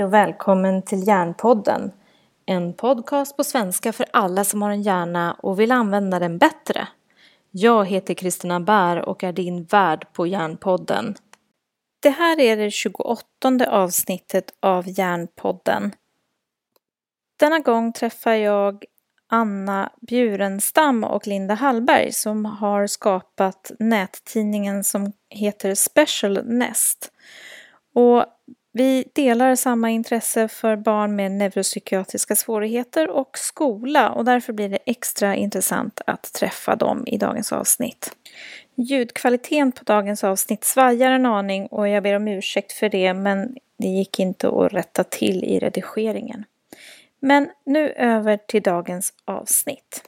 Hej och välkommen till Hjärnpodden. En podcast på svenska för alla som har en hjärna och vill använda den bättre. Jag heter Kristina Bär och är din värd på Hjärnpodden. Det här är det 28 avsnittet av Hjärnpodden. Denna gång träffar jag Anna Bjurenstam och Linda Hallberg som har skapat nättidningen som heter Special Nest. Och vi delar samma intresse för barn med neuropsykiatriska svårigheter och skola och därför blir det extra intressant att träffa dem i dagens avsnitt. Ljudkvaliteten på dagens avsnitt svajar en aning och jag ber om ursäkt för det men det gick inte att rätta till i redigeringen. Men nu över till dagens avsnitt.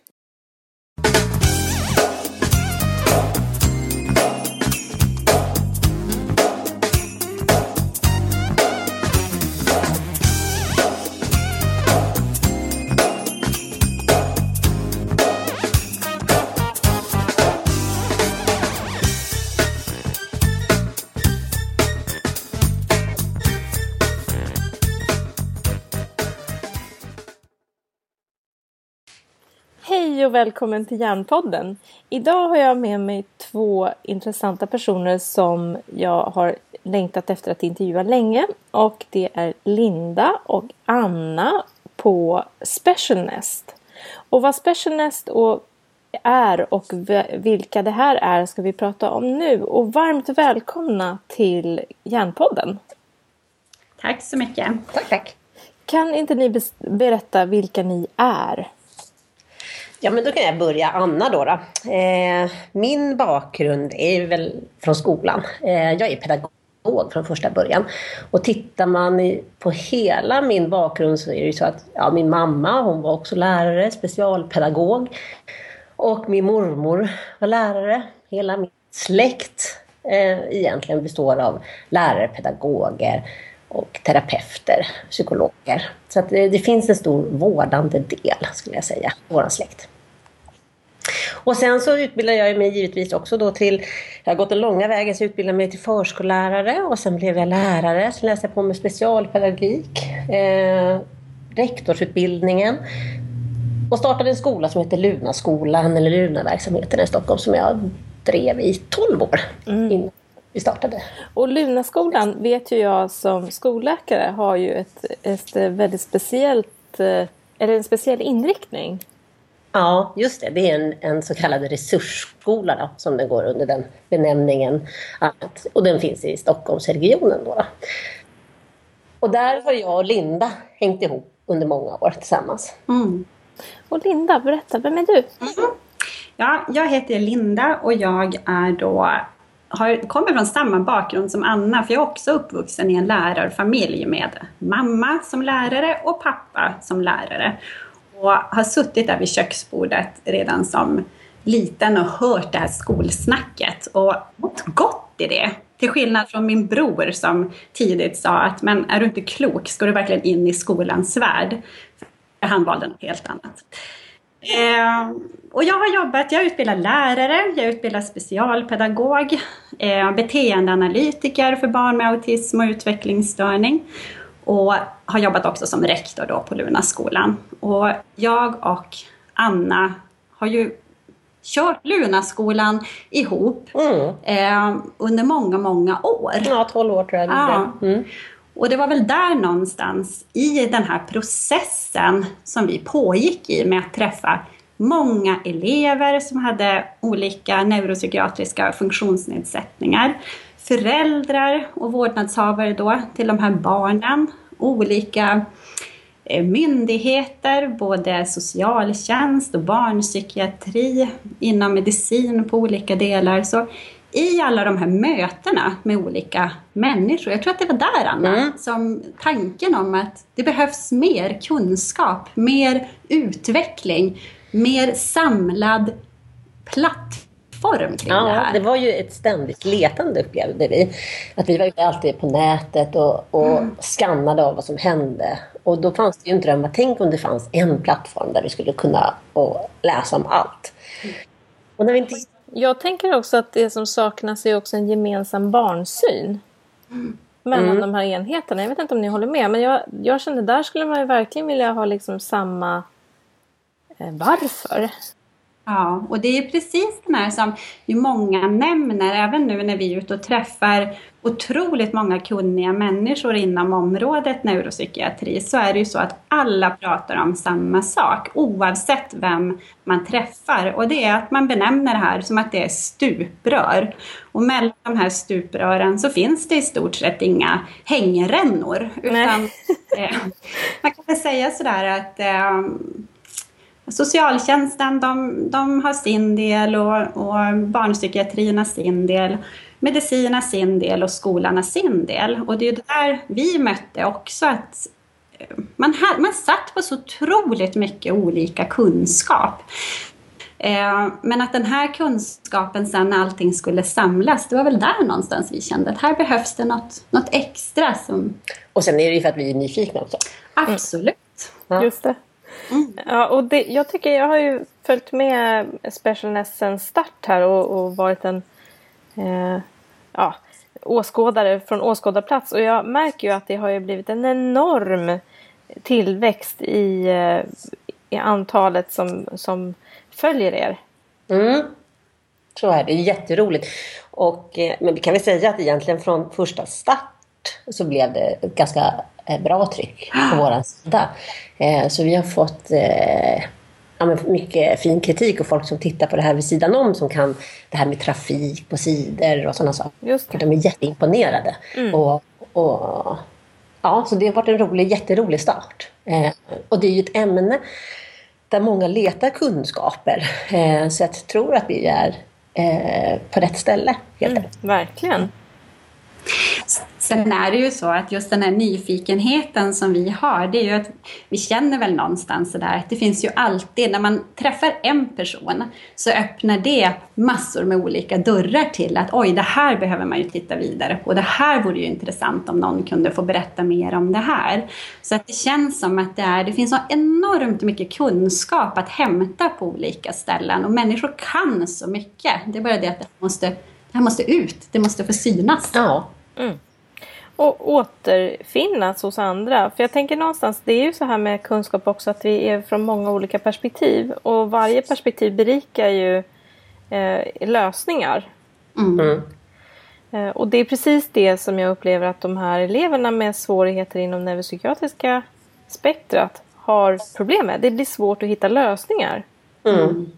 Hej och välkommen till Hjärnpodden. Idag har jag med mig två intressanta personer som jag har längtat efter att intervjua länge. Och det är Linda och Anna på Specialnest. Och vad Specialnest är och vilka det här är ska vi prata om nu. Och varmt välkomna till Hjärnpodden. Tack så mycket. Tack, tack. Kan inte ni berätta vilka ni är? Ja, men då kan jag börja. Anna då. då. Eh, min bakgrund är väl från skolan. Eh, jag är pedagog från första början. Och tittar man på hela min bakgrund så är det ju så att ja, min mamma hon var också lärare, specialpedagog. Och min mormor var lärare. Hela min släkt eh, egentligen består av lärare, pedagoger och terapeuter, psykologer. Så att det, det, finns en stor vårdande del, skulle jag säga, i vår släkt. Och sen så utbildade jag mig givetvis också då till, jag har gått den långa vägen, så jag utbildade mig till förskollärare och sen blev jag lärare. Sen läste jag på med specialpedagogik, eh, rektorsutbildningen och startade en skola som heter Lunaskolan eller Lunaverksamheten i Stockholm som jag drev i 12 år mm. innan vi startade. Och Lunaskolan vet ju jag som skolläkare har ju ett, ett väldigt speciellt, eh, eller en speciell inriktning. Ja, just det. Det är en, en så kallad resursskola då, som den går under den benämningen. Och den finns i Stockholmsregionen. Då, då. Och där har jag och Linda hängt ihop under många år tillsammans. Mm. Och Linda, berätta, vem är du? Mm. Ja, jag heter Linda och jag är då har, kommer från samma bakgrund som Anna, för jag är också uppvuxen i en lärarfamilj med mamma som lärare och pappa som lärare och har suttit där vid köksbordet redan som liten och hört det här skolsnacket och mått gott i det. Till skillnad från min bror som tidigt sa att men är du inte klok, ska du verkligen in i skolans värld? Han valde något helt annat. Eh, och jag har jobbat, jag utbildar lärare, jag utbildar specialpedagog, eh, beteendeanalytiker för barn med autism och utvecklingsstörning och har jobbat också som rektor då på Lunaskolan. Och jag och Anna har ju kört Lunaskolan ihop mm. eh, under många, många år. Ja, 12 år tror jag. Ja. Mm. Och det var väl där någonstans i den här processen som vi pågick i med att träffa många elever som hade olika neuropsykiatriska funktionsnedsättningar föräldrar och vårdnadshavare då till de här barnen, olika eh, myndigheter, både socialtjänst och barnpsykiatri, inom medicin på olika delar. Så i alla de här mötena med olika människor, jag tror att det var där Anna, mm. som tanken om att det behövs mer kunskap, mer utveckling, mer samlad plattform form kring ja, det här. Det var ju ett ständigt letande upplevde vi. Att vi var ute alltid på nätet och, och mm. skannade av vad som hände. Och då fanns det ju en dröm att tänk om det fanns en plattform där vi skulle kunna och läsa om allt. Och när vi inte... Jag tänker också att det som saknas är också en gemensam barnsyn. Mm. mellan mm. de här enheterna. Jag vet inte om ni håller med, men jag, jag kände där skulle man ju verkligen vilja ha liksom samma eh, varför. Ja, och det är precis den här som ju många nämner, även nu när vi är ute och träffar otroligt många kunniga människor inom området neuropsykiatri, så är det ju så att alla pratar om samma sak, oavsett vem man träffar. Och det är att man benämner det här som att det är stuprör. Och mellan de här stuprören så finns det i stort sett inga hängrännor. Utan, eh, man kan väl säga sådär att eh, Socialtjänsten de, de har sin del och, och barnpsykiatrin har sin del. Medicin har sin del och skolan har sin del. Och det är där vi mötte också att man, had, man satt på så otroligt mycket olika kunskap. Eh, men att den här kunskapen sen när allting skulle samlas, det var väl där någonstans vi kände att här behövs det något, något extra. Som... Och sen är det ju för att vi är nyfikna också. Absolut. Ja. Just det. Mm. Ja, och det, jag tycker jag har ju följt med Specialness sen start här och, och varit en eh, ja, åskådare från åskådarplats och jag märker ju att det har ju blivit en enorm tillväxt i, eh, i antalet som, som följer er. Mm. Så är det, jätteroligt. Och, eh, men vi kan väl säga att egentligen från första start så blev det ett ganska eh, bra tryck på vår sida. Eh, så vi har fått eh, ja, mycket fin kritik och folk som tittar på det här vid sidan om som kan det här med trafik på sidor och sådana saker. De är jätteimponerade. Mm. Och, och, ja, så det har varit en rolig, jätterolig start. och det är ju ett ämne där många letar kunskaper. så jag tror att vi är på rätt ställe. Helt mm, verkligen. Sen är det ju så att just den här nyfikenheten som vi har, det är ju att vi känner väl någonstans sådär att det finns ju alltid, när man träffar en person så öppnar det massor med olika dörrar till att oj, det här behöver man ju titta vidare på. Det här vore ju intressant om någon kunde få berätta mer om det här. Så att det känns som att det, är, det finns så enormt mycket kunskap att hämta på olika ställen och människor kan så mycket. Det är bara det att det måste, det här måste ut, det måste få synas. Ja. Mm och återfinnas hos andra. För jag tänker någonstans, det är ju så här med kunskap också att vi är från många olika perspektiv och varje perspektiv berikar ju eh, lösningar. Mm. mm. Eh, och det är precis det som jag upplever att de här eleverna med svårigheter inom neuropsykiatriska spektrat har problem med. Det blir svårt att hitta lösningar. Mm.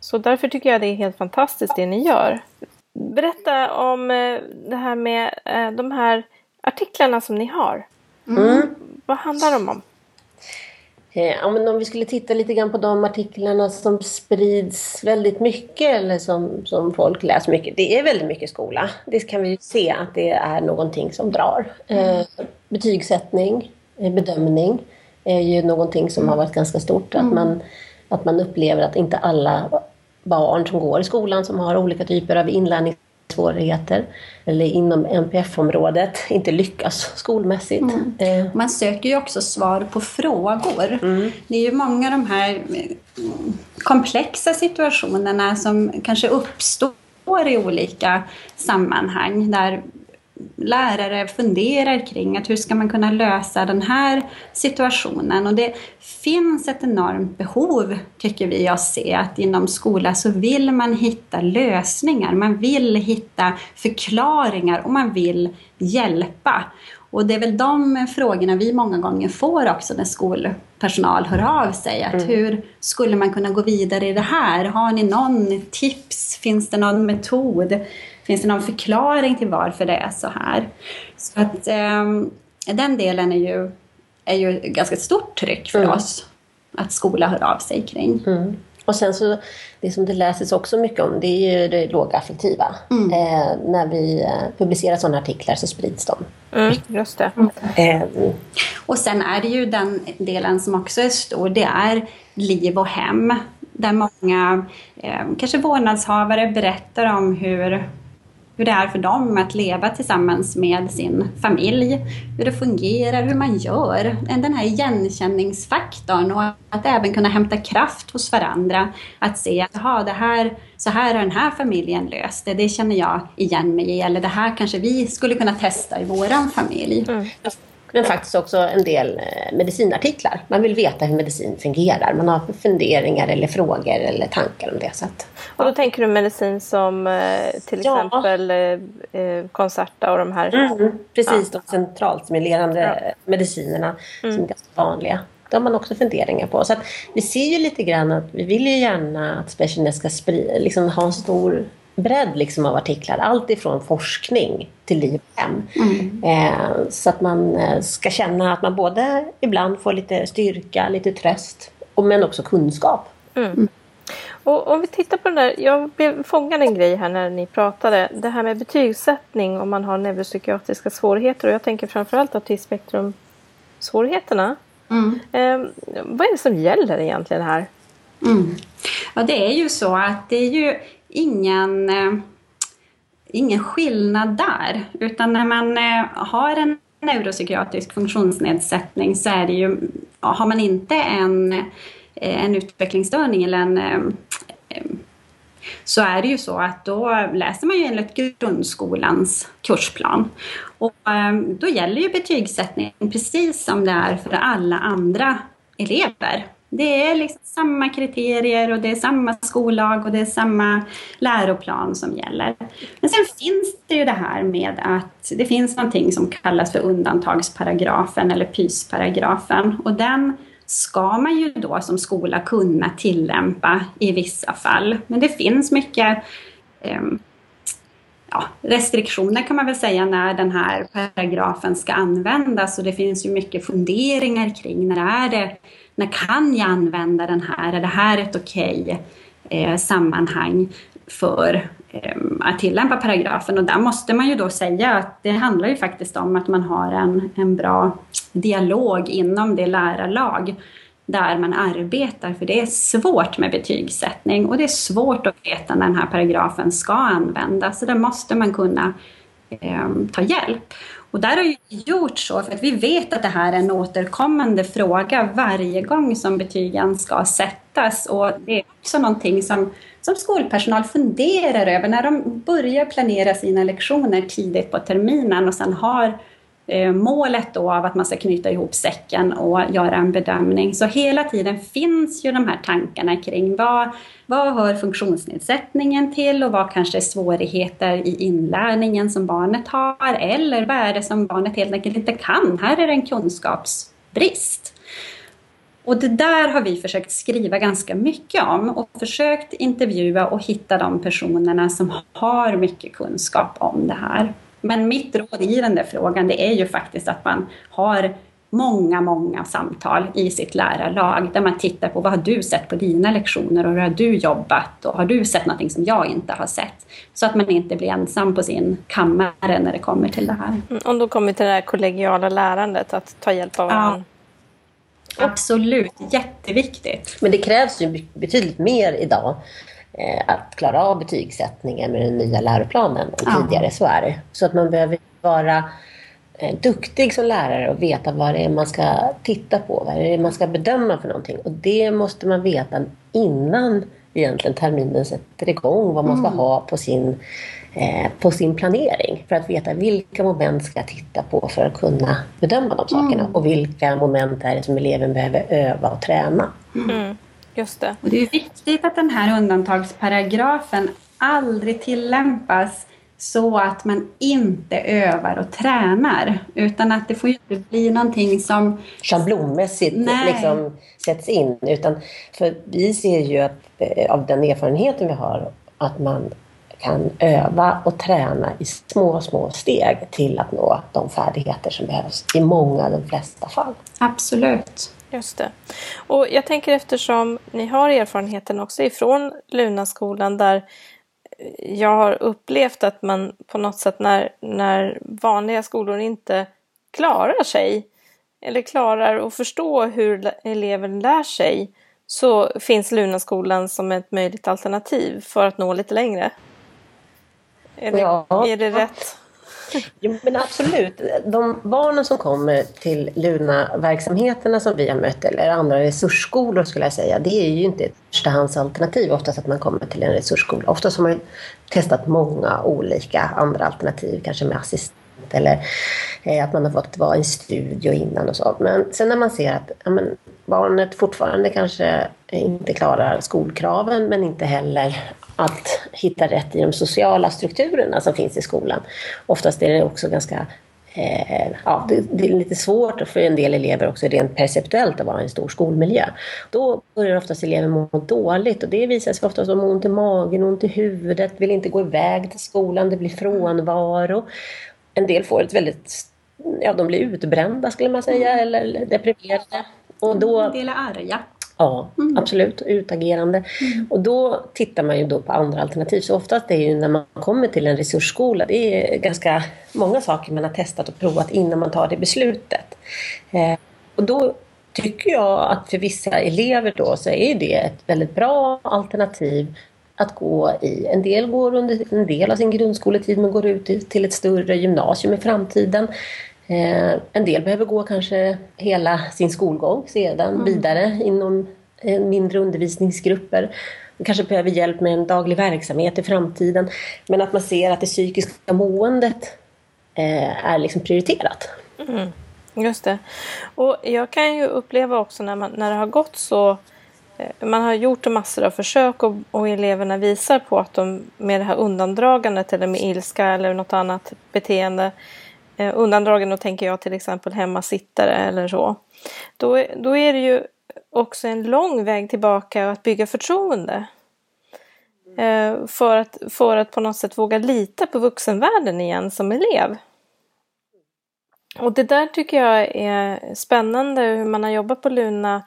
Så därför tycker jag det är helt fantastiskt det ni gör. Berätta om eh, det här med eh, de här artiklarna som ni har. Mm. Vad handlar de om? Eh, ja, men om vi skulle titta lite grann på de artiklarna som sprids väldigt mycket eller som, som folk läser mycket. Det är väldigt mycket skola. Det kan vi se att det är någonting som drar. Mm. betygssättning, bedömning är ju någonting som har varit ganska stort. Att, mm. man, att man upplever att inte alla barn som går i skolan som har olika typer av inlärningssvårigheter eller inom NPF-området inte lyckas skolmässigt. Mm. Eh. Man söker ju också svar på frågor. Mm. Det är ju många av de här mm, komplexa situationerna som kanske uppstår i olika sammanhang där lärare funderar kring att hur ska man kunna lösa den här situationen. Och det finns ett enormt behov, tycker vi oss se, att inom skola så vill man hitta lösningar, man vill hitta förklaringar och man vill hjälpa. Och det är väl de frågorna vi många gånger får också när skolpersonal hör av sig. Att mm. Hur skulle man kunna gå vidare i det här? Har ni någon tips? Finns det någon metod? Finns det någon förklaring till varför det är så här? Så att eh, den delen är ju, är ju ett ganska stort tryck för mm. oss att skola hör av sig kring. Mm. Och sen så, det som det läses också mycket om det är ju det lågaffektiva. Mm. Eh, när vi eh, publicerar sådana artiklar så sprids de. Mm, just det. Eh, och sen är det ju den delen som också är stor, det är liv och hem. Där många, eh, kanske vårdnadshavare, berättar om hur hur det är för dem att leva tillsammans med sin familj, hur det fungerar, hur man gör. Den här igenkänningsfaktorn och att även kunna hämta kraft hos varandra. Att se att det här, så här har den här familjen löst det, det känner jag igen mig i. Eller det här kanske vi skulle kunna testa i våran familj. Mm men faktiskt också en del eh, medicinartiklar. Man vill veta hur medicin fungerar. Man har funderingar eller frågor eller tankar om det. Så att, och då tänker du medicin som eh, till ja. exempel eh, Concerta och de här? Mm, precis, ja. de centralstimulerande ja. medicinerna mm. som är ganska vanliga. Det har man också funderingar på. Så att vi ser ju lite grann att vi vill ju gärna att Specialness ska sprida, liksom ha en stor bredd liksom av artiklar. Allt ifrån forskning till liv hem. Mm. Eh, så att man eh, ska känna att man både ibland får lite styrka, lite tröst, men också kunskap. Mm. Och om vi tittar på den där, jag blev fångad en grej här när ni pratade. Det här med betygssättning om man har neuropsykiatriska svårigheter. Och jag tänker framförallt autismspektrumsvårigheterna. Mm. Eh, vad är det som gäller egentligen här? Mm. Ja, det är ju så att det är ju ingen, eh, ingen skillnad där. Utan när man eh, har en neuropsykiatrisk funktionsnedsättning så är det ju, har man inte en, eh, en utvecklingsstörning eller en så är det ju så att då läser man ju enligt grundskolans kursplan. Och då gäller ju betygssättning precis som det är för alla andra elever. Det är liksom samma kriterier och det är samma skollag och det är samma läroplan som gäller. Men sen finns det ju det här med att det finns någonting som kallas för undantagsparagrafen eller pysparagrafen och den ska man ju då som skola kunna tillämpa i vissa fall. Men det finns mycket eh, ja, restriktioner kan man väl säga när den här paragrafen ska användas och det finns ju mycket funderingar kring när är det när kan jag använda den här? Är det här ett okej okay, eh, sammanhang för eh, att tillämpa paragrafen? Och där måste man ju då säga att det handlar ju faktiskt om att man har en, en bra dialog inom det lärarlag där man arbetar, för det är svårt med betygssättning och det är svårt att veta när den här paragrafen ska användas, så där måste man kunna eh, ta hjälp. Och där har vi gjort så, för att vi vet att det här är en återkommande fråga varje gång som betygen ska sättas. Och det är också någonting som, som skolpersonal funderar över när de börjar planera sina lektioner tidigt på terminen och sen har Eh, Eh, målet då av att man ska knyta ihop säcken och göra en bedömning. Så hela tiden finns ju de här tankarna kring vad, vad hör funktionsnedsättningen till och vad kanske är svårigheter i inlärningen som barnet har eller vad är det som barnet helt enkelt inte kan? Här är det en kunskapsbrist. Och det där har vi försökt skriva ganska mycket om och försökt intervjua och hitta de personerna som har mycket kunskap om det här. Men mitt råd i den där frågan det är ju faktiskt att man har många, många samtal i sitt lärarlag där man tittar på vad har du sett på dina lektioner och hur har du jobbat och har du sett någonting som jag inte har sett? Så att man inte blir ensam på sin kammare när det kommer till det här. Mm, och då kommer till det här kollegiala lärandet, att ta hjälp av varandra. Ja. Absolut, jätteviktigt. Men det krävs ju betydligt mer idag att klara av betygssättningen med den nya läroplanen än ja. tidigare. Så är det. Så att man behöver vara eh, duktig som lärare och veta vad det är man ska titta på, vad det är man ska bedöma för någonting. Och det måste man veta innan egentligen terminen sätter igång, vad man ska mm. ha på sin, eh, på sin planering. För att veta vilka moment ska jag titta på för att kunna bedöma de sakerna mm. och vilka moment är det som eleven behöver öva och träna. Mm. Just det. Och det är viktigt att den här undantagsparagrafen aldrig tillämpas så att man inte övar och tränar. Utan att det får inte bli någonting som... Schablonmässigt liksom sätts in. Utan, för vi ser ju att, eh, av den erfarenheten vi har att man kan öva och träna i små, små steg till att nå de färdigheter som behövs i många, de flesta fall. Absolut. Just det. Och jag tänker eftersom ni har erfarenheten också ifrån Lunaskolan där jag har upplevt att man på något sätt när, när vanliga skolor inte klarar sig eller klarar att förstå hur eleven lär sig så finns Lunaskolan som ett möjligt alternativ för att nå lite längre. Är det, ja. är det rätt? Jo, men absolut. De barnen som kommer till Luna-verksamheterna som vi har mött, eller andra resursskolor skulle jag säga, det är ju inte ett förstahandsalternativ oftast att man kommer till en resursskola. Oftast har man testat många olika andra alternativ, kanske med assistent eller eh, att man har fått vara i en studio innan och så. Men sen när man ser att ja, men, barnet fortfarande kanske inte klarar skolkraven men inte heller att hitta rätt i de sociala strukturerna som finns i skolan. Oftast är det också ganska eh, ja, det, det, är lite svårt för en del elever också rent perceptuellt att vara i en stor skolmiljö. Då börjar oftast elever må dåligt och det visar sig oftast de ont i magen, ont i huvudet, vill inte gå iväg till skolan, det blir frånvaro. En del får ett väldigt, ja de blir utbrända skulle man säga eller deprimerade. Och då, en del är arga. Ja, mm. absolut. Utagerande. Mm. Och då tittar man ju då på andra alternativ. Så oftast är det ju när man kommer till en resursskola, det är ganska många saker man har testat och provat innan man tar det beslutet. Eh, och då tycker jag att för vissa elever då så är det ett väldigt bra alternativ att gå i. En del går under en del av sin grundskoletid men går ut till ett större gymnasium i framtiden. Eh, en del behöver gå kanske hela sin skolgång sedan mm. vidare inom eh, mindre undervisningsgrupper. kanske behöver hjälp med en daglig verksamhet i framtiden. Men att man ser att det psykiska måendet eh, är liksom prioriterat. Mm. Just det. Och jag kan ju uppleva också när, man, när det har gått så man har gjort massor av försök och, och, eleverna visar på att de med det här undandragandet eller med ilska eller något annat beteende Eh, undandragen, då tänker jag till exempel hemmasittare eller så. Då, då är det ju också en lång väg tillbaka att bygga förtroende. Eh, för, att, för att på något sätt våga lita på vuxenvärlden igen som elev. Och det där tycker jag är spännande hur man har jobbat på Luna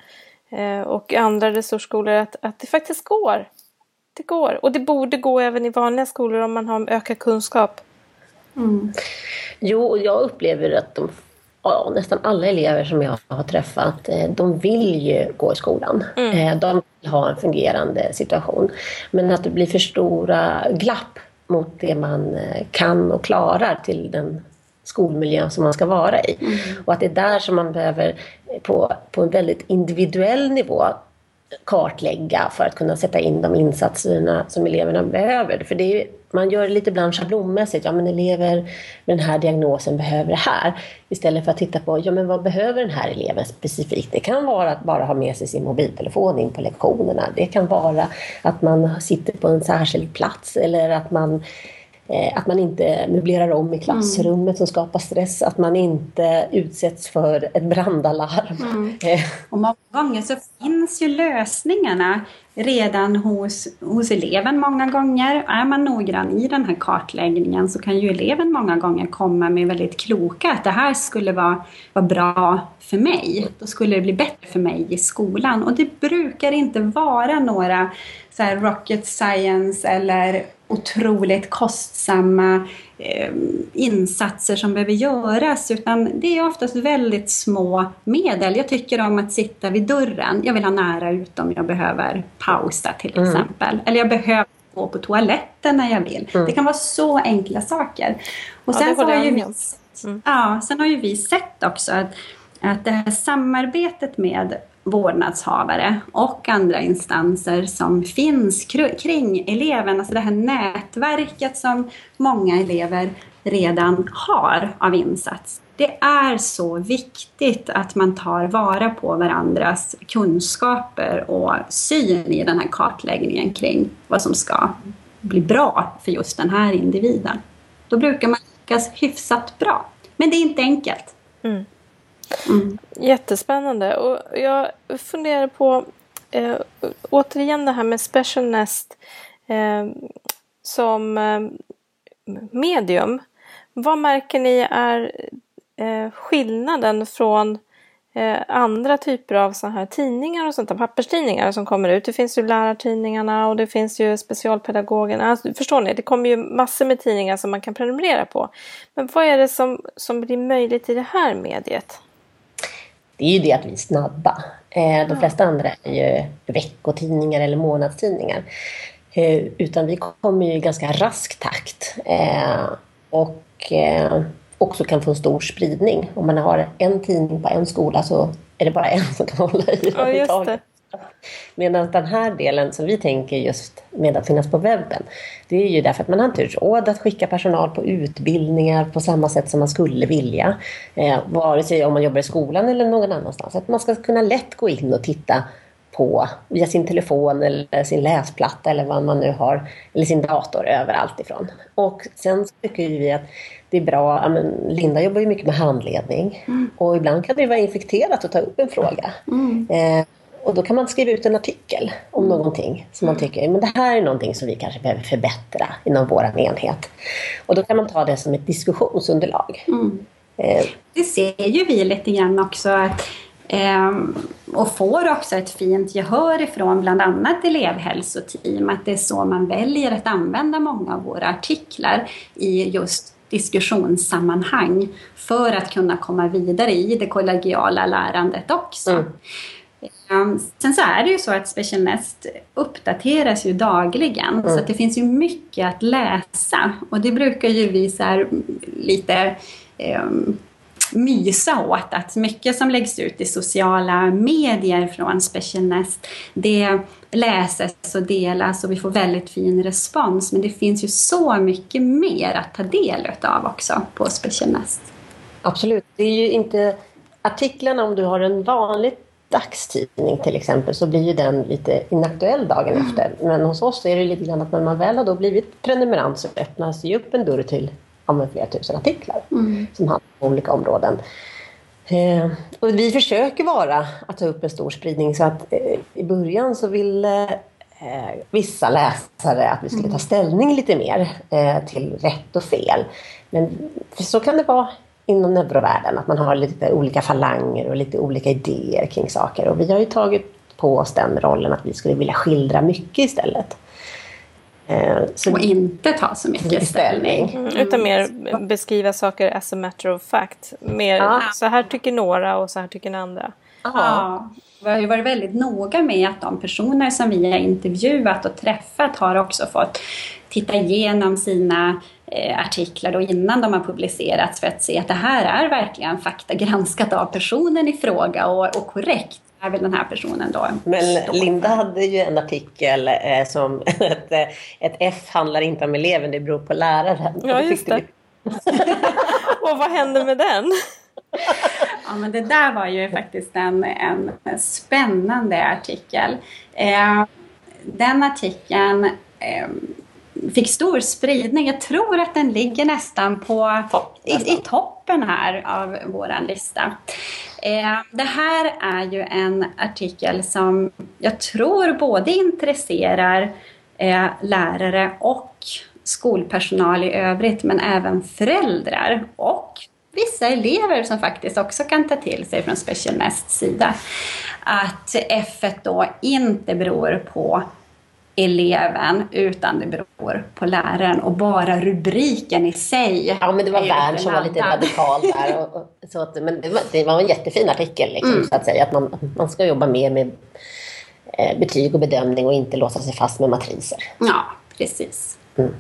eh, och andra resursskolor att, att det faktiskt går. Det går och det borde gå även i vanliga skolor om man har ökad kunskap. Mm. Jo, och jag upplever att de, ja, nästan alla elever som jag har träffat, eh, de vill ju gå i skolan. Mm. Eh, de vill ha en fungerande situation. Men att det blir för stora glapp mot det man eh, kan och klarar till den skolmiljö som man ska vara i. Mm. Och att det är där som man behöver på, på en väldigt individuell nivå kartlägga för att kunna sätta in de insatserna som eleverna behöver. För det är, man gör det lite ibland schablonmässigt. Ja, men elever med den här diagnosen behöver det här. Istället för att titta på ja, men vad behöver den här eleven specifikt. Det kan vara att bara ha med sig sin mobiltelefon in på lektionerna. Det kan vara att man sitter på en särskild plats eller att man att man inte möblerar om i klassrummet mm. som skapar stress, att man inte utsätts för ett brandalarm. Mm. Eh. Och många gånger så finns ju lösningarna redan hos, hos eleven många gånger. Är man noggrann i den här kartläggningen så kan ju eleven många gånger komma med väldigt kloka att det här skulle vara, vara bra för mig. Då skulle det bli bättre för mig i skolan. Och det brukar inte vara några så rocket science eller otroligt kostsamma eh, insatser som behöver göras utan det är oftast väldigt små medel. Jag tycker om att sitta vid dörren. Jag vill ha nära ut om jag behöver pausa till mm. exempel. Eller jag behöver gå på toaletten när jag vill. Mm. Det kan vara så enkla saker. Och sen, ja, så har ju vi, mm. ja, sen har ju vi sett också att, att det här samarbetet med vårdnadshavare och andra instanser som finns kring eleven, alltså det här nätverket som många elever redan har av insats. Det är så viktigt att man tar vara på varandras kunskaper och syn i den här kartläggningen kring vad som ska bli bra för just den här individen. Då brukar man lyckas hyfsat bra. Men det är inte enkelt. Mm. Mm. Jättespännande. Och jag funderar på eh, återigen det här med Special Nest eh, som eh, medium. Vad märker ni är eh, skillnaden från eh, andra typer av såna här tidningar och sånt där, papperstidningar som kommer ut. Det finns ju lärartidningarna och det finns ju specialpedagogerna. Alltså, förstår ni? Det kommer ju massor med tidningar som man kan prenumerera på. Men vad är det som, som blir möjligt i det här mediet? Det är ju det att vi är snabba. Eh, de flesta andra är ju veckotidningar eller månadstidningar. Eh, utan vi kommer ju i ganska rask takt. Eh, och också kan få en stor spridning. Om man har en tidning på en skola så är det bara en som kan hålla i den. Ja, just det. Medan den här delen som vi tänker just med att finnas på webben, det är ju därför att man har inte råd att skicka personal på utbildningar på samma sätt som man skulle vilja. Eh, vare sig om man jobbar i skolan eller någon annanstans. Att man ska kunna lätt gå in och titta på via sin telefon eller sin läsplatta eller vad man nu har, eller sin dator överallt ifrån. Och sen tycker vi att det är bra, Linda jobbar ju mycket med handledning mm. och ibland kan det vara infekterat att ta upp en fråga. Mm. Eh, och då kan man skriva ut en artikel om mm. någonting som man tycker, men det här är någonting som vi kanske behöver förbättra inom vår enhet. Och då kan man ta det som ett diskussionsunderlag. Mm. Eh. Det ser ju vi lite grann också att Ehm, och får också ett fint gehör ifrån bland annat elevhälsoteam att det är så man väljer att använda många av våra artiklar i just diskussionssammanhang för att kunna komma vidare i det kollegiala lärandet också. Mm. Ehm, sen så är det ju så att Special Nest uppdateras ju dagligen mm. så det finns ju mycket att läsa och det brukar ju vi så lite um, mysa åt att mycket som läggs ut i sociala medier från Special Nest, det läses och delas och vi får väldigt fin respons. Men det finns ju så mycket mer att ta del av också på Special Nest. Absolut. Det är ju inte artiklarna om du har en vanlig dagstidning till exempel så blir ju den lite inaktuell dagen mm. efter. Men hos oss är det lite grann att när man väl har då blivit prenumerant så öppnas ju upp en dörr till ja, flera tusen artiklar mm. som handlar om olika områden. Eh, och vi försöker vara att ta upp en stor spridning så att eh, i början så ville eh, vissa läsare att vi skulle ta mm. ställning lite mer eh, till rätt och fel. Men så kan det vara inom neurovärlden, att man har lite olika falanger och lite olika idéer kring saker. Och vi har ju tagit på oss den rollen att vi skulle vilja skildra mycket istället. Eh, så och inte ta så mycket ställning. Mm, utan mer beskriva saker as a matter of fact. Mer ja. så här tycker några och så här tycker andra. Ja. Vi har ju varit väldigt noga med att de personer som vi har intervjuat och träffat har också fått titta igenom sina eh, artiklar då innan de har publicerats för att se att det här är verkligen faktagranskat av personen i fråga och, och korrekt är väl den här personen då. Men Linda hade ju en artikel eh, som ett, eh, ett F handlar inte om eleven, det beror på läraren. Ja, just det. och vad hände med den? ja, men det där var ju faktiskt en, en spännande artikel. Eh, den artikeln eh, fick stor spridning. Jag tror att den ligger nästan på i, i toppen här av vår lista. Eh, det här är ju en artikel som jag tror både intresserar eh, lärare och skolpersonal i övrigt, men även föräldrar och vissa elever som faktiskt också kan ta till sig från Special Nests sida. Att F då inte beror på eleven utan det beror på läraren och bara rubriken i sig. Ja men det var Värn som var lite radikal där. Och, och, så att, men det var, det var, en jättefin artikel liksom, mm. så att säga. Att man, man ska jobba mer med eh, betyg och bedömning och inte låsa sig fast med matriser. Ja, precis. Mm.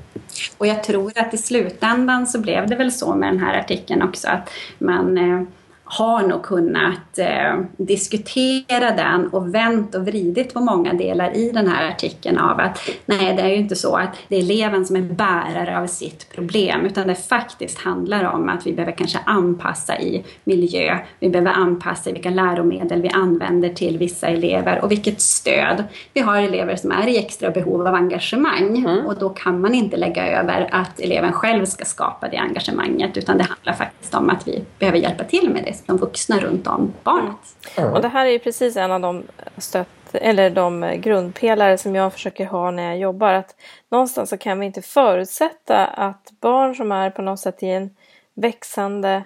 Och jag tror att i slutändan så blev det väl så med den här artikeln också att man eh, har nog kunnat eh, diskutera den och vänt och vridit på många delar i den här artikeln av att nej, det är ju inte så att det är eleven som är bärare av sitt problem, utan det faktiskt handlar om att vi behöver kanske anpassa i miljö, vi behöver anpassa vilka läromedel vi använder till vissa elever och vilket stöd. Vi har elever som är i extra behov av engagemang mm. och då kan man inte lägga över att eleven själv ska skapa det engagemanget, utan det handlar faktiskt om att vi behöver hjälpa till med det de vuxna runt om barnet. Mm. Och det här är ju precis en av de stött, eller de grundpelare som jag försöker ha när jag jobbar. Att någonstans så kan vi inte förutsätta att barn som är på något sätt i en växande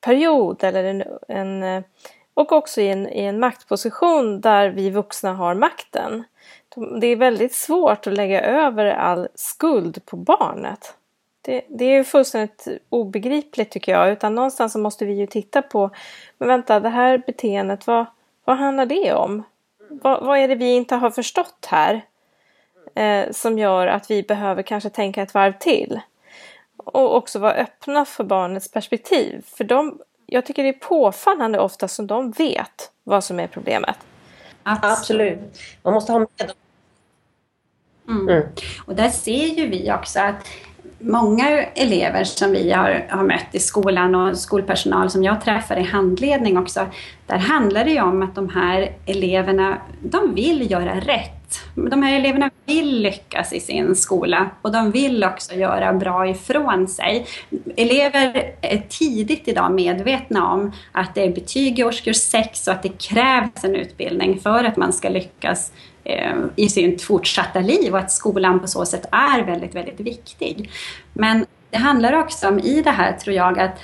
period eller en, en och också i en, i en maktposition där vi vuxna har makten. Det är väldigt svårt att lägga över all skuld på barnet. Det, det är ju fullständigt obegripligt tycker jag. Utan någonstans så måste vi ju titta på, men vänta det här beteendet, vad, vad handlar det om? Vad, vad är det vi inte har förstått här? eh, som gör att vi behöver kanske tänka ett varv till. Och också vara öppna för barnets perspektiv. För de, jag tycker det är påfallande ofta som de vet vad som är problemet. Absolut. Man måste ha med dem. Mm. Mm. Och där ser ju vi också att många elever som vi har, har mött i skolan och skolpersonal som jag träffar i handledning också, där handlar det ju om att de här eleverna, de vill göra rätt. De här eleverna vill lyckas i sin skola och de vill också göra bra ifrån sig. Elever är tidigt idag medvetna om att det är betyg i årskurs 6 och att det krävs en utbildning för att man ska lyckas Eh, i sitt fortsatta liv och att skolan på så sätt är väldigt, väldigt viktig. Men det handlar också om i det här, tror jag, att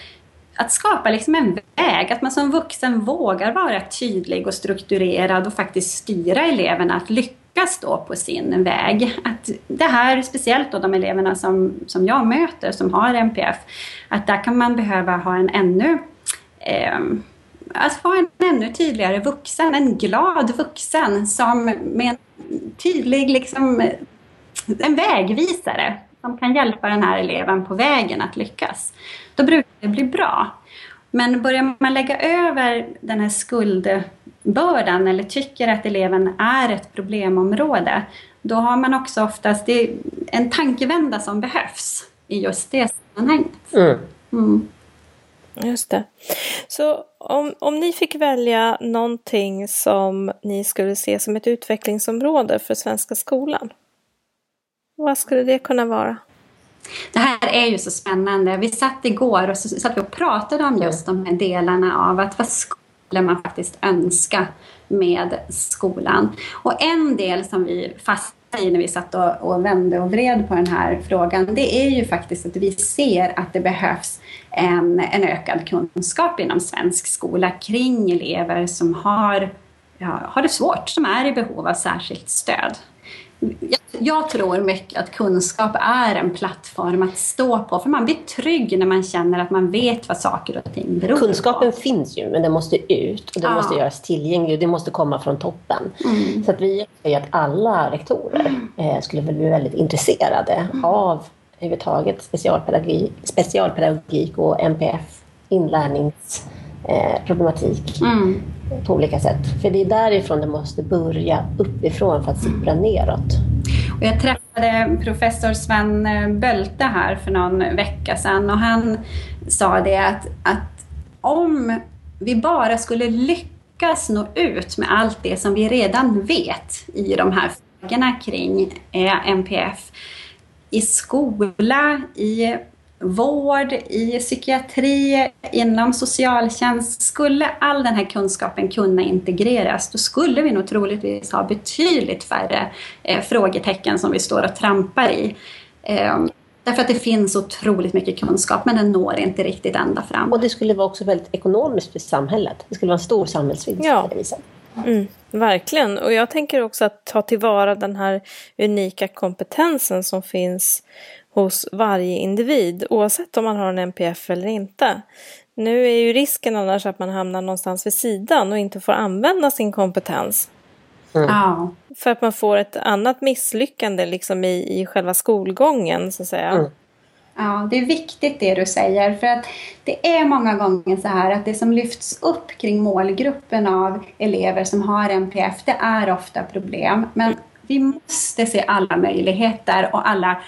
att skapa liksom en väg, att man som vuxen vågar vara tydlig och strukturerad och faktiskt styra eleverna att lyckas då på sin väg. Att det här, speciellt då de eleverna som, som jag möter som har NPF, att där kan man behöva ha en ännu eh, att vara en ännu tydligare vuxen, en glad vuxen som med en tydlig, liksom, en vägvisare som kan hjälpa den här eleven på vägen att lyckas. Då brukar det bli bra. Men börjar man lägga över den här skuldbördan eller tycker att eleven är ett problemområde, då har man också oftast en tankevända som behövs i just det sammanhanget. Mm. Just det. Så om, om ni fick välja någonting som ni skulle se som ett utvecklingsområde för svenska skolan, vad skulle det kunna vara? Det här är ju så spännande. Vi satt igår och så satt vi och pratade om just de här delarna av att vad skulle man faktiskt önska med skolan? Och en del som vi fastnade i när vi satt och, och vände och vred på den här frågan, det är ju faktiskt att vi ser att det behövs en, en ökad kunskap inom svensk skola kring elever som har, ja, har det svårt, som är i behov av särskilt stöd. Jag, jag, tror mycket att kunskap är en plattform att stå på, för man blir trygg när man känner att man vet vad saker och ting beror Kunskapen på. finns ju, men den måste ut och den ja. måste göras tillgänglig och det måste komma från toppen. Mm. Så att vi säger att alla rektorer eh, skulle bli väldigt intresserade mm. av överhuvudtaget specialpedagogik, specialpedagogik och NPF, inlärningsproblematik eh, mm. på olika sätt. För det är därifrån det måste börja uppifrån för att sippra neråt. Och jag träffade professor Sven Bölte här för någon vecka sedan och han sa det att, att om vi bara skulle lyckas nå ut med allt det som vi redan vet i de här frågorna kring NPF i skola, i vård, i psykiatri, inom socialtjänst. Skulle all den här kunskapen kunna integreras, då skulle vi nog troligtvis ha betydligt färre eh, frågetecken som vi står och trampar i. Eh, därför att det finns otroligt mycket kunskap, men den når inte riktigt ända fram. Och det skulle vara också väldigt ekonomiskt för samhället. Det skulle vara en stor samhällsvinst ja. på det viset. Mm, verkligen, och jag tänker också att ta tillvara den här unika kompetensen som finns hos varje individ, oavsett om man har en NPF eller inte. Nu är ju risken annars att man hamnar någonstans vid sidan och inte får använda sin kompetens. Mm. För att man får ett annat misslyckande liksom i, i själva skolgången, så att säga. Mm. Ja, det är viktigt det du säger. För att det är många gånger så här att det som lyfts upp kring målgruppen av elever som har NPF, det är ofta problem. Men vi måste se alla möjligheter och alla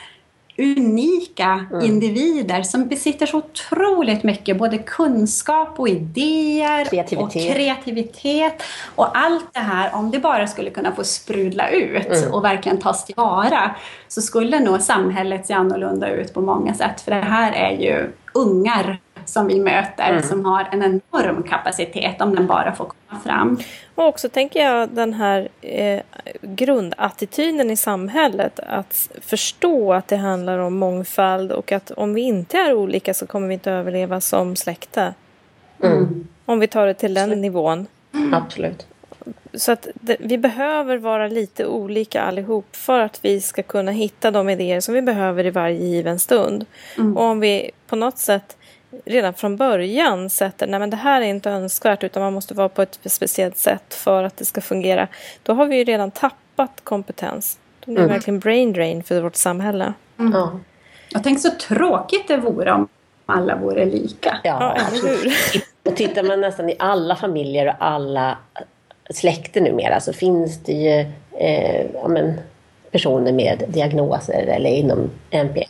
unika mm. individer som besitter så otroligt mycket både kunskap och idéer kreativitet. och kreativitet. Och allt det här, om det bara skulle kunna få sprudla ut mm. och verkligen tas tillvara så skulle nog samhället se annorlunda ut på många sätt. För det här är ju ungar som vi möter mm. som har en enorm kapacitet om den bara får komma fram. Och också tänker jag den här eh, grundattityden i samhället att förstå att det handlar om mångfald och att om vi inte är olika så kommer vi inte överleva som släkte. Mm. Om vi tar det till den nivån. Absolut. Så att det, vi behöver vara lite olika allihop för att vi ska kunna hitta de idéer som vi behöver i varje given stund. Mm. Och om vi på något sätt redan från början sätter nej men det här är inte önskvärt utan man måste vara på ett speciellt sätt för att det ska fungera. Då har vi ju redan tappat kompetens. Den är mm. verkligen brain drain för vårt samhälle. Mm. Ja. Jag tänker så tråkigt det vore om alla vore lika. Ja, hur? Och tittar man nästan i alla familjer och alla släkter numera så finns det ju eh, ja, men, personer med diagnoser eller inom NPF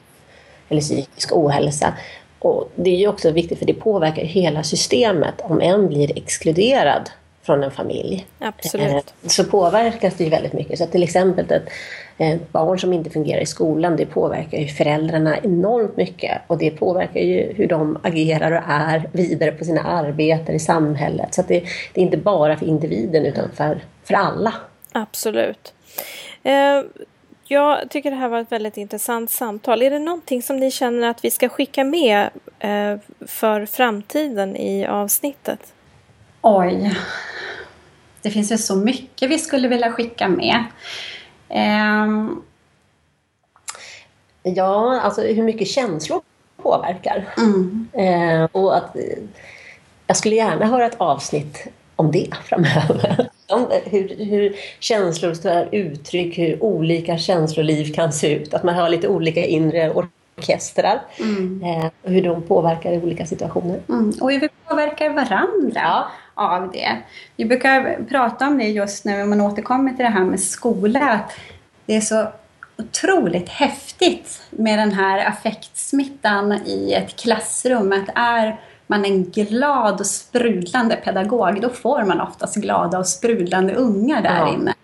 eller psykisk ohälsa. Och det är ju också viktigt för det påverkar hela systemet om en blir exkluderad från en familj. Absolut. Eh, så påverkas det ju väldigt mycket. Så till exempel ett, ett barn som inte fungerar i skolan, det påverkar ju föräldrarna enormt mycket. Och det påverkar ju hur de agerar och är vidare på sina arbeten i samhället. Så det, det, är inte bara för individen utan för, för alla. Absolut. Eh, jag tycker det här var ett väldigt intressant samtal. Är det någonting som ni känner att vi ska skicka med eh, för framtiden i avsnittet? Oj. Det finns ju så mycket vi skulle vilja skicka med. Um... Ja, alltså hur mycket känslor påverkar. Mm. Eh, och att, jag skulle gärna höra ett avsnitt om det framöver. Om hur, hur känslor tar uttryck, hur olika känsloliv kan se ut. Att man har lite olika inre orkestrar. Mm. Eh, hur de påverkar i olika situationer. Mm. Och hur vi påverkar varandra. Ja av det. Vi brukar prata om det just när man återkommer till det här med skola, att det är så otroligt häftigt med den här affektsmittan i ett klassrum. Att är man en glad och sprudlande pedagog, då får man oftast glada och sprudlande ungar där ja. inne.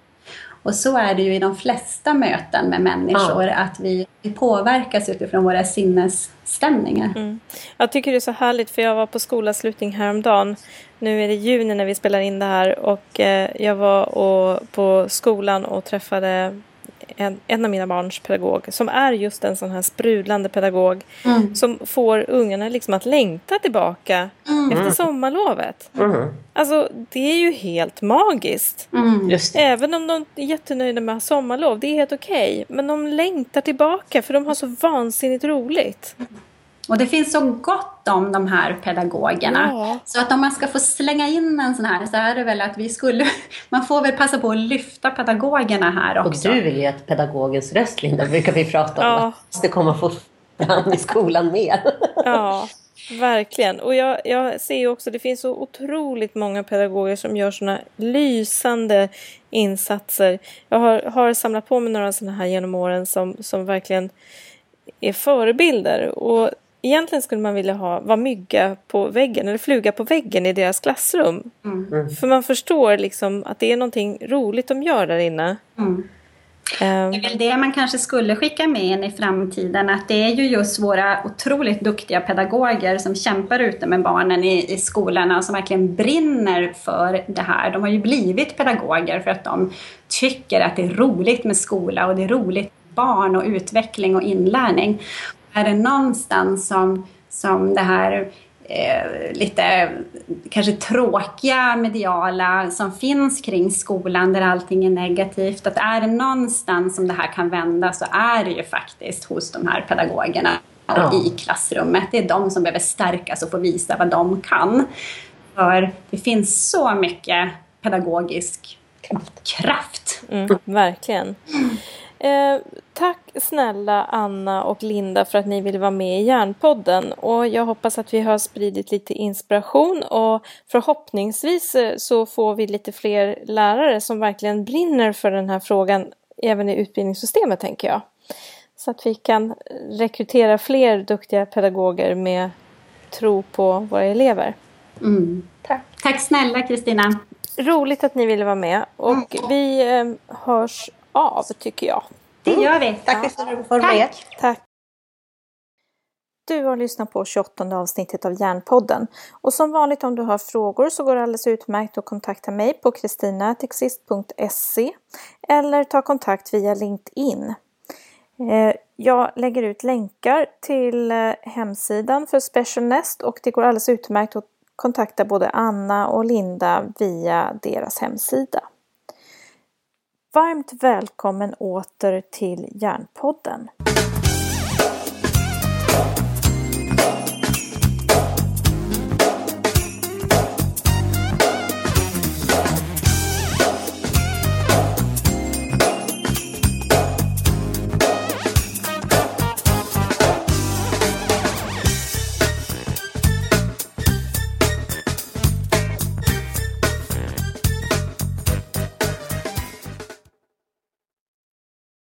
Och så är det ju i de flesta möten med människor, ja. att vi, påverkas utifrån våra sinnesstämningar. Mm. Jag tycker det är så härligt, för jag var på skolavslutning häromdagen. Nu är det juni när vi spelar in det här och eh, jag var och, på skolan och träffade en, en av mina barns pedagog som är just en sån här sprudlande pedagog mm. som får ungarna liksom att längta tillbaka mm. efter sommarlovet. Mm. Alltså det är ju helt magiskt. Mm. Även om de är jättenöjda med sommarlov, det är helt okej. Okay. Men de längtar tillbaka för de har så vansinnigt roligt. Och det finns så gott om de här pedagogerna. Ja. Så att om man ska få slänga in en sån här så är det väl att vi skulle, man får väl passa på att lyfta pedagogerna här också. Och du vill ju att pedagogens röst, Linda, brukar vi prata om. Ja. Att det kommer få fram i skolan mer. Ja, verkligen. Och jag, jag ser ju också, det finns så otroligt många pedagoger som gör såna lysande insatser. Jag har, har samlat på mig några sådana här genom åren som, som verkligen är förebilder. Och egentligen skulle man vilja ha, vara mygga på väggen eller fluga på väggen i deras klassrum. Mm. mm. För man förstår liksom att det är någonting roligt de gör där inne. Mm. Ehm. Det är väl det man kanske skulle skicka med in i framtiden, att det är ju just våra otroligt duktiga pedagoger som kämpar ute med barnen i, i skolorna och som verkligen brinner för det här. De har ju blivit pedagoger för att de tycker att det är roligt med skola och det är roligt med barn och utveckling och inlärning är det någonstans som, som det här eh, lite kanske tråkiga mediala som finns kring skolan där allting är negativt, att är det någonstans som det här kan vända så är det ju faktiskt hos de här pedagogerna ja. i klassrummet. Det är de som behöver stärkas och få visa vad de kan. För det finns så mycket pedagogisk kraft. kraft. Mm, verkligen. Eh, tack snälla Anna och Linda för att ni ville vara med i Järnpodden. Och jag hoppas att vi har spridit lite inspiration och förhoppningsvis eh, så får vi lite fler lärare som verkligen brinner för den här frågan även i utbildningssystemet tänker jag. Så att vi kan rekrytera fler duktiga pedagoger med tro på våra elever. Mm. Tack. Tack snälla Kristina. Roligt att ni ville vara med och mm. vi eh, hörs av tycker jag. Det gör vi. Tack för att du får med. Tack. Du har lyssnat på 28 avsnittet av Järnpodden. Och som vanligt om du har frågor så går det alldeles utmärkt att kontakta mig på kristinatexist.se eller ta kontakt via LinkedIn. Eh, jag lägger ut länkar till eh, hemsidan för Special Nest och det går alldeles utmärkt att kontakta både Anna och Linda via deras hemsida. Varmt välkommen åter till Järnpodden.